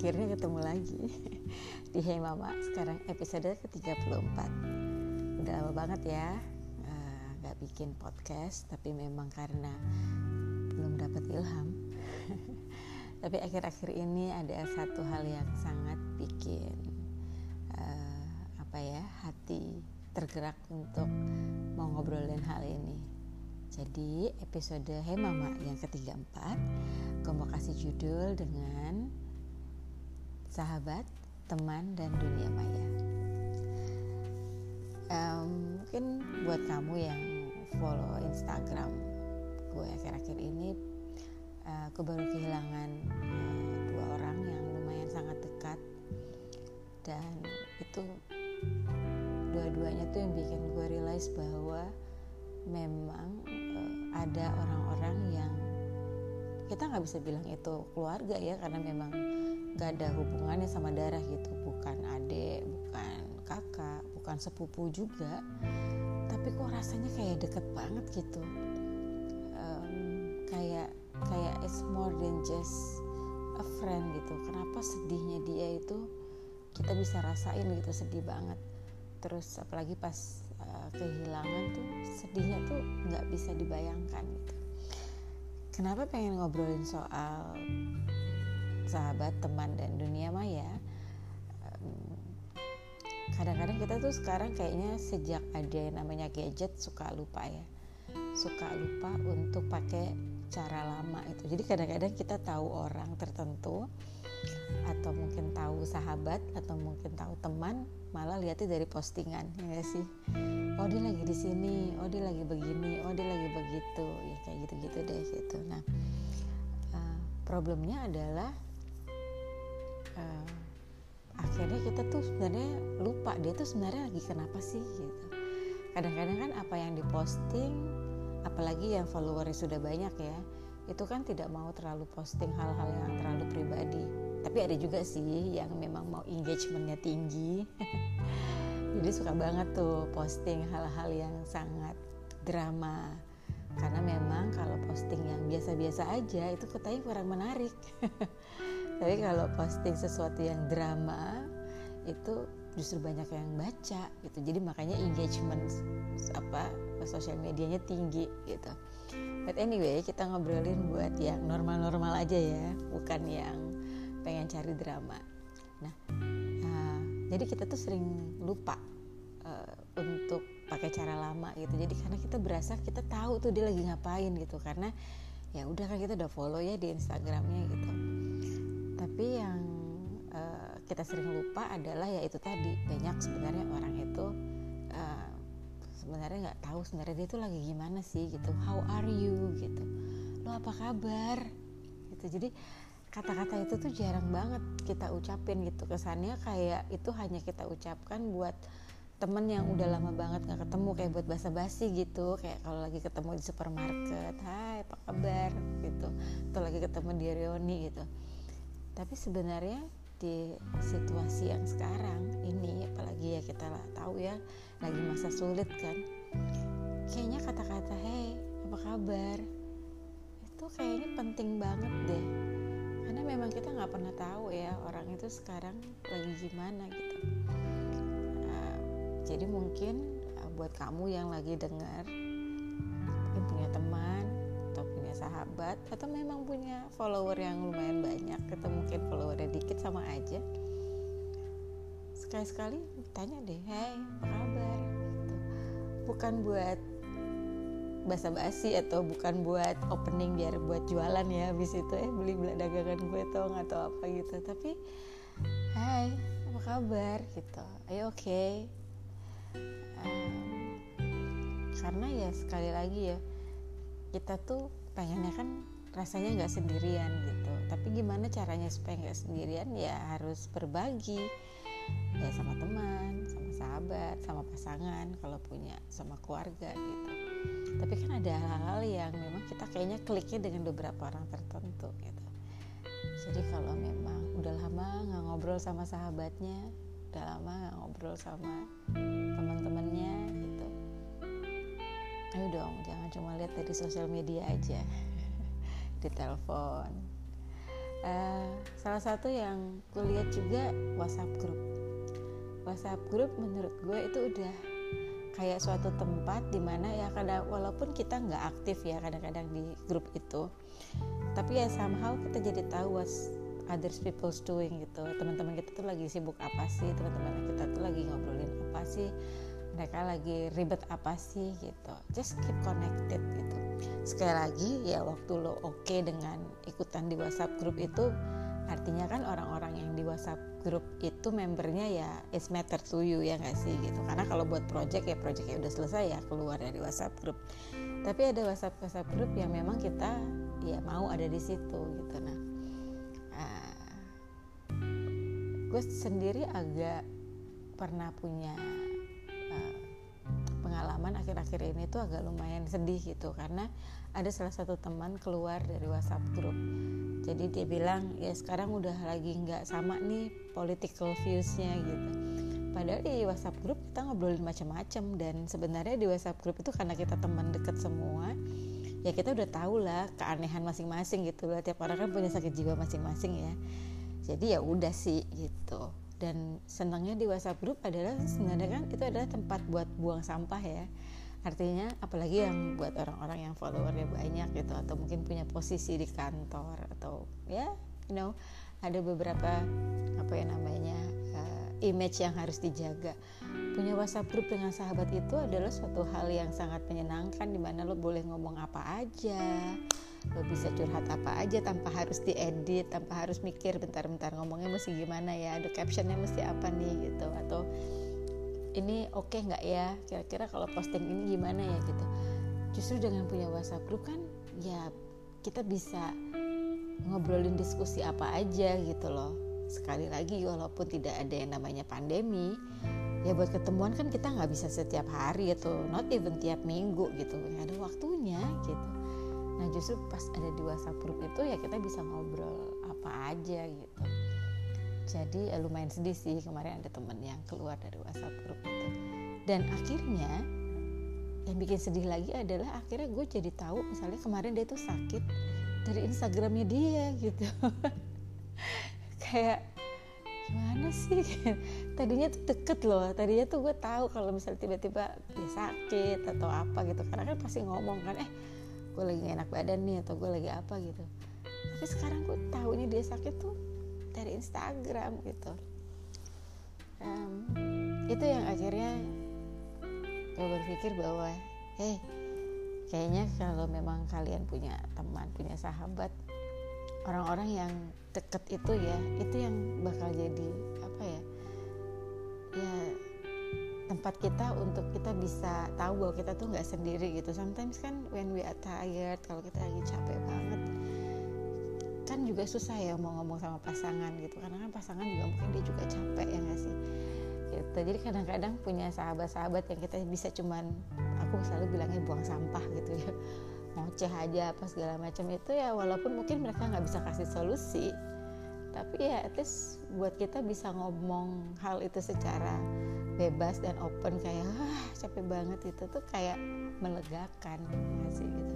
akhirnya ketemu lagi. Di Hey Mama sekarang episode ke-34 udah lama banget ya uh, bikin podcast tapi memang karena belum dapat ilham. Tapi akhir-akhir ini ada satu hal yang sangat bikin uh, apa ya hati tergerak untuk mau ngobrolin hal ini. Jadi episode Hey Mama yang ketiga empat gue mau kasih judul dengan sahabat, teman, dan dunia maya. Um, mungkin buat kamu yang follow Instagram gue akhir-akhir ini, uh, aku baru kehilangan uh, dua orang yang lumayan sangat dekat dan itu dua-duanya tuh yang bikin gue realize bahwa memang uh, ada orang-orang yang kita nggak bisa bilang itu keluarga ya karena memang gak ada hubungannya sama darah gitu. Bukan adik bukan kakak bukan sepupu juga. Tapi kok rasanya kayak deket banget gitu. Um, kayak kayak it's more than just a friend gitu. Kenapa sedihnya dia itu kita bisa rasain gitu sedih banget. Terus apalagi pas uh, kehilangan tuh sedihnya tuh nggak bisa dibayangkan gitu. Kenapa pengen ngobrolin soal sahabat, teman dan dunia maya kadang-kadang kita tuh sekarang kayaknya sejak ada yang namanya gadget suka lupa ya. Suka lupa untuk pakai cara lama itu. Jadi kadang-kadang kita tahu orang tertentu atau mungkin tahu sahabat atau mungkin tahu teman malah lihatnya dari postingan ya sih? Oh dia lagi di sini oh dia lagi begini oh dia lagi begitu. Ya kayak gitu-gitu deh gitu. Nah uh, problemnya adalah uh, akhirnya kita tuh sebenarnya lupa dia tuh sebenarnya lagi kenapa sih gitu. Kadang-kadang kan apa yang diposting apalagi yang followernya sudah banyak ya itu kan tidak mau terlalu posting hal-hal yang terlalu pribadi. Tapi ada juga sih yang memang mau engagementnya tinggi. Jadi suka banget tuh posting hal-hal yang sangat drama. Karena memang kalau posting yang biasa-biasa aja itu katanya kurang menarik tapi kalau posting sesuatu yang drama itu justru banyak yang baca gitu. Jadi makanya engagement apa sosial medianya tinggi gitu. But anyway kita ngobrolin buat yang normal-normal aja ya bukan yang pengen cari drama. Nah uh, jadi kita tuh sering lupa uh, untuk pakai cara lama gitu. Jadi karena kita berasa kita tahu tuh dia lagi ngapain gitu. Karena ya udah kan kita udah follow ya di Instagramnya gitu tapi yang uh, kita sering lupa adalah ya itu tadi banyak sebenarnya orang itu uh, sebenarnya nggak tahu sebenarnya dia itu lagi gimana sih gitu how are you gitu lo apa kabar gitu. Jadi kata-kata itu tuh jarang banget kita ucapin gitu kesannya kayak itu hanya kita ucapkan buat temen yang udah lama banget nggak ketemu kayak buat basa-basi gitu kayak kalau lagi ketemu di supermarket hai apa kabar? gitu atau lagi ketemu di reuni gitu tapi sebenarnya di situasi yang sekarang ini apalagi ya kita tahu ya lagi masa sulit kan kayaknya kata-kata hey apa kabar? Itu kayaknya penting banget deh. Karena memang kita nggak pernah tahu ya orang itu sekarang lagi gimana gitu. Uh, jadi mungkin uh, buat kamu yang lagi dengar mungkin punya teman sahabat atau memang punya follower yang lumayan banyak atau mungkin followernya dikit sama aja. Sekali-sekali tanya deh hai apa kabar? Gitu. bukan buat basa-basi atau bukan buat opening biar buat jualan ya habis itu eh beli beli dagangan gue tong atau apa gitu. Tapi hai apa kabar? Gitu. Ayo oke. Okay. karena ya sekali lagi ya kita tuh pengennya kan rasanya nggak sendirian gitu. Tapi gimana caranya supaya nggak sendirian? Ya harus berbagi ya sama teman sama sahabat sama pasangan kalau punya sama keluarga gitu. Tapi kan ada hal-hal yang memang kita kayaknya kliknya dengan beberapa orang tertentu gitu. Jadi kalau memang udah lama nggak ngobrol sama sahabatnya udah lama nggak ngobrol sama teman-temannya ayo dong jangan cuma lihat dari sosial media aja. Di telepon. Uh, salah satu yang kulihat juga WhatsApp group. WhatsApp group menurut gue itu udah kayak suatu tempat di mana ya kadang walaupun kita nggak aktif ya kadang-kadang di grup itu tapi ya somehow kita jadi tahu what others people's doing gitu. Teman-teman kita tuh lagi sibuk apa sih? Teman-teman kita tuh lagi ngobrolin apa sih mereka lagi ribet apa sih gitu. Just keep connected gitu. Sekali lagi ya waktu lo oke okay dengan ikutan di WhatsApp group itu artinya kan orang-orang yang di WhatsApp grup itu membernya ya it's matter to you ya nggak sih gitu. Karena kalau buat project ya project ya udah selesai ya keluar dari WhatsApp grup tapi ada WhatsApp WhatsApp grup yang memang kita ya mau ada di situ gitu. Nah uh, gue sendiri agak pernah punya pengalaman akhir-akhir ini tuh agak lumayan sedih gitu karena ada salah satu teman keluar dari WhatsApp grup jadi dia bilang ya sekarang udah lagi nggak sama nih political viewsnya gitu. Padahal di WhatsApp grup kita ngobrolin macam-macam dan sebenarnya di WhatsApp grup itu karena kita teman deket semua ya kita udah tahu lah keanehan masing-masing gitu lah. Tiap orang kan punya sakit jiwa masing-masing ya. Jadi ya udah sih gitu dan senangnya di WhatsApp grup adalah sebenarnya kan itu adalah tempat buat buang sampah ya. Artinya apalagi yang buat orang-orang yang followernya banyak gitu atau mungkin punya posisi di kantor atau ya you know ada beberapa apa ya namanya uh, image yang harus dijaga. Punya WhatsApp grup dengan sahabat itu adalah suatu hal yang sangat menyenangkan di mana lo boleh ngomong apa aja lo bisa curhat apa aja tanpa harus diedit tanpa harus mikir bentar-bentar ngomongnya mesti gimana ya? Ada captionnya mesti apa nih? Gitu. Atau ini oke okay nggak ya? Kira-kira kalau posting ini gimana ya? Gitu. Justru dengan punya WhatsApp group kan ya kita bisa ngobrolin diskusi apa aja gitu loh. Sekali lagi walaupun tidak ada yang namanya pandemi ya buat ketemuan kan kita nggak bisa setiap hari atau not even tiap minggu gitu. Ada waktunya gitu nah justru pas ada di WhatsApp group itu ya kita bisa ngobrol apa aja gitu. Jadi ya lumayan sedih sih kemarin ada temen yang keluar dari WhatsApp grup itu. Dan akhirnya yang bikin sedih lagi adalah akhirnya gue jadi tahu misalnya kemarin dia tuh sakit dari Instagramnya dia gitu. Kayak gimana sih? Tadinya tuh deket loh tadinya tuh gue tahu kalau misalnya tiba-tiba dia sakit atau apa gitu. Karena kan pasti ngomong kan eh gue lagi gak enak badan nih atau gue lagi apa gitu. Tapi sekarang gue tahu ini dia sakit tuh dari Instagram gitu. Um, itu yang akhirnya gue berpikir bahwa hey kayaknya kalau memang kalian punya teman punya sahabat orang-orang yang deket itu ya itu yang bakal jadi apa ya ya tempat kita untuk kita bisa tahu bahwa kita tuh nggak sendiri gitu. Sometimes kan when we are tired kalau kita lagi capek banget kan juga susah ya mau ngomong sama pasangan gitu. Karena kan pasangan juga mungkin dia juga capek ya nggak sih? Gitu. Jadi kadang-kadang punya sahabat-sahabat yang kita bisa cuman aku selalu bilangnya buang sampah gitu ya. Ngoceh aja apa segala macam. Itu ya walaupun mungkin mereka nggak bisa kasih solusi tapi ya at least buat kita bisa ngomong hal itu secara bebas dan open kayak ah capek banget itu tuh kayak melegakan ya sih gitu.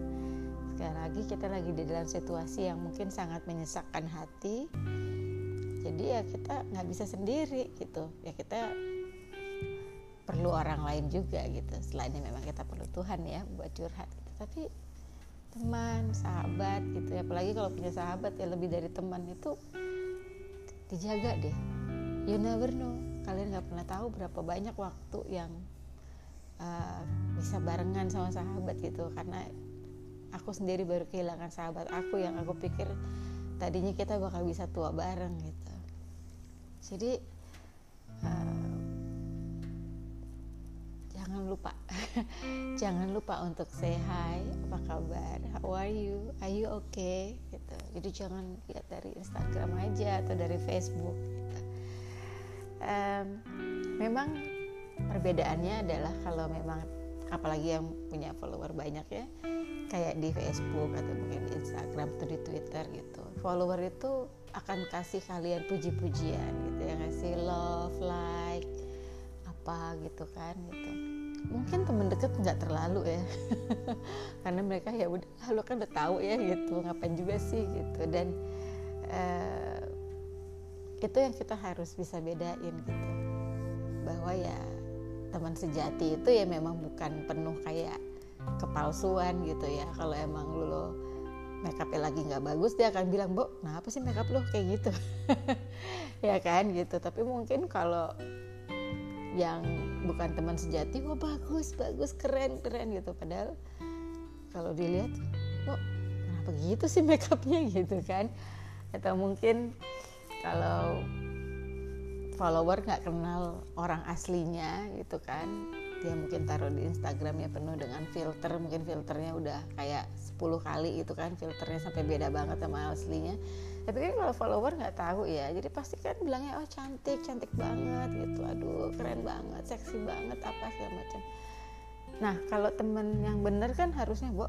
Sekali lagi kita lagi di dalam situasi yang mungkin sangat menyesakkan hati. Jadi ya kita nggak bisa sendiri gitu. Ya kita perlu orang lain juga gitu. Selainnya memang kita perlu Tuhan ya buat curhat. Gitu. tapi teman sahabat gitu. Ya apalagi kalau punya sahabat ya lebih dari teman itu dijaga deh. You never know. Kalian nggak pernah tahu berapa banyak waktu yang uh, bisa barengan sama sahabat gitu. Karena aku sendiri baru kehilangan sahabat aku yang aku pikir tadinya kita bakal bisa tua bareng gitu. Jadi uh, jangan lupa jangan lupa untuk say hi. Apa kabar? How are you? Are you okay? Gitu. Jadi jangan lihat dari Instagram aja atau dari Facebook gitu. um, memang perbedaannya adalah kalau memang apalagi yang punya follower banyak ya kayak di Facebook atau mungkin di Instagram atau di Twitter gitu. Follower itu akan kasih kalian puji-pujian gitu ya kasih love like apa gitu kan gitu mungkin temen deket nggak terlalu ya. Karena mereka ya udah lo kan udah tahu ya gitu. Ngapain juga sih gitu. Dan uh, itu yang kita harus bisa bedain gitu. Bahwa ya teman sejati itu ya memang bukan penuh kayak kepalsuan gitu ya. Kalau emang lu lo make upnya lagi nggak bagus dia akan bilang bu kenapa sih make up lo kayak gitu? Ya kan gitu. Tapi mungkin kalau yang bukan teman sejati wah bagus bagus keren keren gitu. Padahal kalau dilihat kok kenapa gitu sih make upnya? Gitu kan. Atau mungkin kalau follower nggak kenal orang aslinya gitu kan dia mungkin taruh di Instagramnya penuh dengan filter mungkin filternya udah kayak 10 kali itu kan filternya sampai beda banget sama aslinya. Tapi kan kalau follower nggak tahu ya jadi pasti kan bilangnya oh cantik cantik banget gitu keren banget seksi banget apa segala macam. Nah kalau temen yang bener kan harusnya bu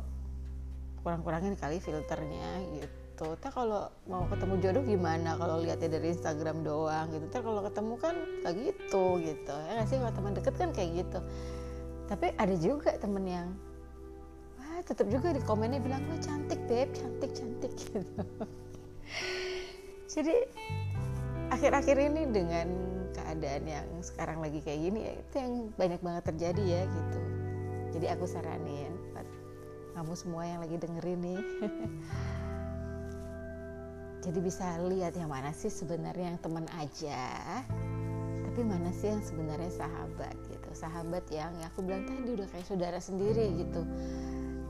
kurang-kurangin kali filternya gitu. Ntar kalau mau ketemu jodoh gimana? Kalau lihatnya dari Instagram doang gitu. Ntar kalau ketemu kan kayak gitu gitu. Ya gak sih? Teman deket kan kayak gitu. Tapi ada juga temen yang wah tetap juga di komennya bilang wah cantik beb cantik cantik gitu. Jadi akhir-akhir ini dengan keadaan yang sekarang lagi kayak gini ya itu yang banyak banget terjadi ya gitu. Jadi aku saranin buat kamu semua yang lagi dengerin nih. Jadi bisa lihat yang mana sih sebenarnya yang teman aja tapi mana sih yang sebenarnya sahabat gitu. Sahabat yang ya aku bilang tadi udah kayak saudara sendiri gitu.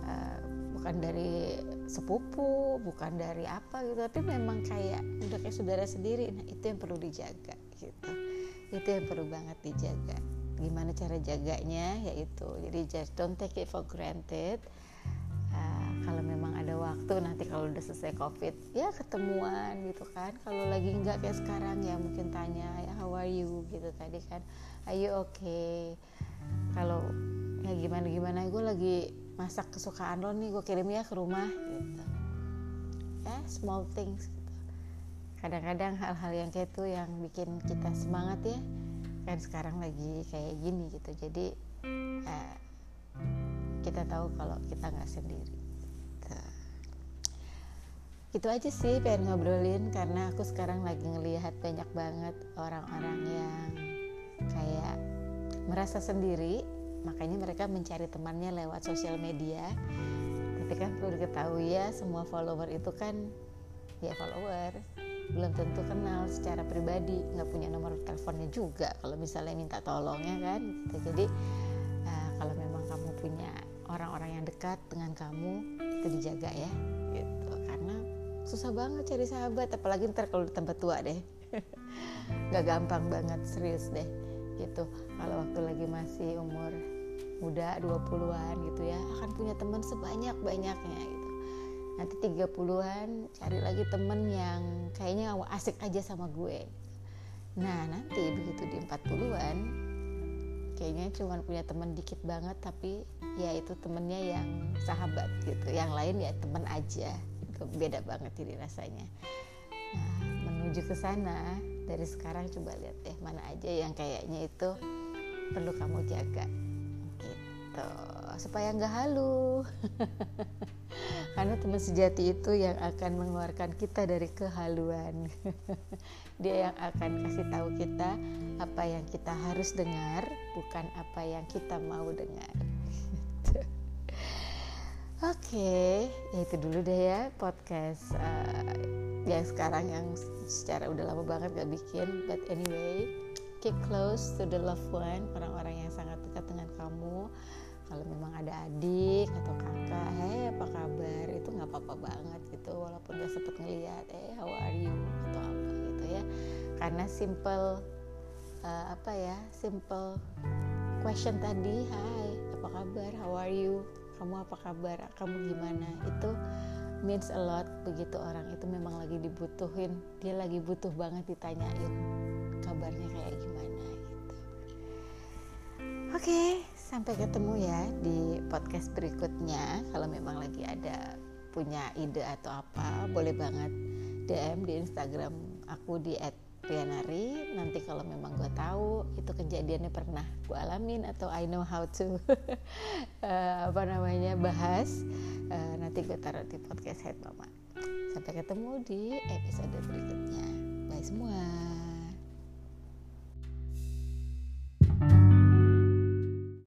Uh, bukan dari sepupu bukan dari apa gitu. Tapi memang kayak udah kayak saudara sendiri nah itu yang perlu dijaga gitu itu yang perlu banget dijaga. Gimana cara jaganya? Yaitu jadi just don't take it for granted. Kalau memang ada waktu nanti kalau udah selesai covid ya ketemuan gitu kan. Kalau lagi nggak kayak sekarang ya mungkin tanya ya how are you? Gitu tadi kan. Are you okay? Kalau ya gimana gimana? Gue lagi masak kesukaan lo nih gue kirim ya ke rumah gitu. Ya small things kadang-kadang hal-hal yang kayak itu yang bikin kita semangat ya. Kan sekarang lagi kayak gini gitu. Jadi eh, kita tahu kalau kita nggak sendiri. Itu aja sih pengen ngobrolin. Karena aku sekarang lagi ngelihat banyak banget orang-orang yang kayak merasa sendiri. Makanya mereka mencari temannya lewat sosial media. Tapi kan perlu diketahui ya semua follower itu kan ya follower belum tentu kenal secara pribadi nggak punya nomor teleponnya juga kalau misalnya minta tolongnya kan? Gitu. jadi uh, kalau memang kamu punya orang-orang yang dekat dengan kamu itu dijaga ya. Susah banget cari sahabat apalagi ntar kalau tempat tua deh. Nggak gampang banget serius deh. Gitu. Kalau waktu lagi masih umur muda 20-an gitu ya akan punya teman sebanyak-banyaknya gitu nanti 30-an cari lagi temen yang kayaknya asik aja sama gue. Nah nanti begitu di 40-an kayaknya cuma punya temen dikit banget tapi ya itu temennya yang sahabat gitu. Yang lain ya temen aja. Beda banget jadi rasanya. Nah menuju ke sana dari sekarang coba lihat deh mana aja yang kayaknya itu perlu kamu jaga. Gitu. Supaya nggak halu karena teman sejati itu yang akan mengeluarkan kita dari kehaluan dia yang akan kasih tahu kita apa yang kita harus dengar bukan apa yang kita mau dengar Oke, okay, ya itu dulu deh ya podcast uh, yang sekarang yang secara udah lama banget gak bikin. But anyway, keep close to the loved one, orang-orang yang sangat dekat dengan kamu. Kalau memang ada adik atau kakak, hey apa kabar? Apa-apa banget gitu, walaupun gak sempet ngeliat, eh how are you atau apa gitu ya. Karena simple uh, apa ya, simple question tadi, hai apa kabar? How are you? kamu apa kabar kamu gimana itu means a lot begitu orang itu memang lagi dibutuhin dia lagi butuh banget ditanyain kabarnya kayak gimana gitu oke sampai ketemu ya di podcast berikutnya kalau memang lagi ada punya ide atau apa boleh banget DM di Instagram aku di Rianari. Nanti kalau memang gue tahu itu kejadiannya pernah gue alamin atau I know how to uh, apa namanya bahas uh, nanti gue taruh di podcast head mama. Sampai ketemu di episode berikutnya. Bye semua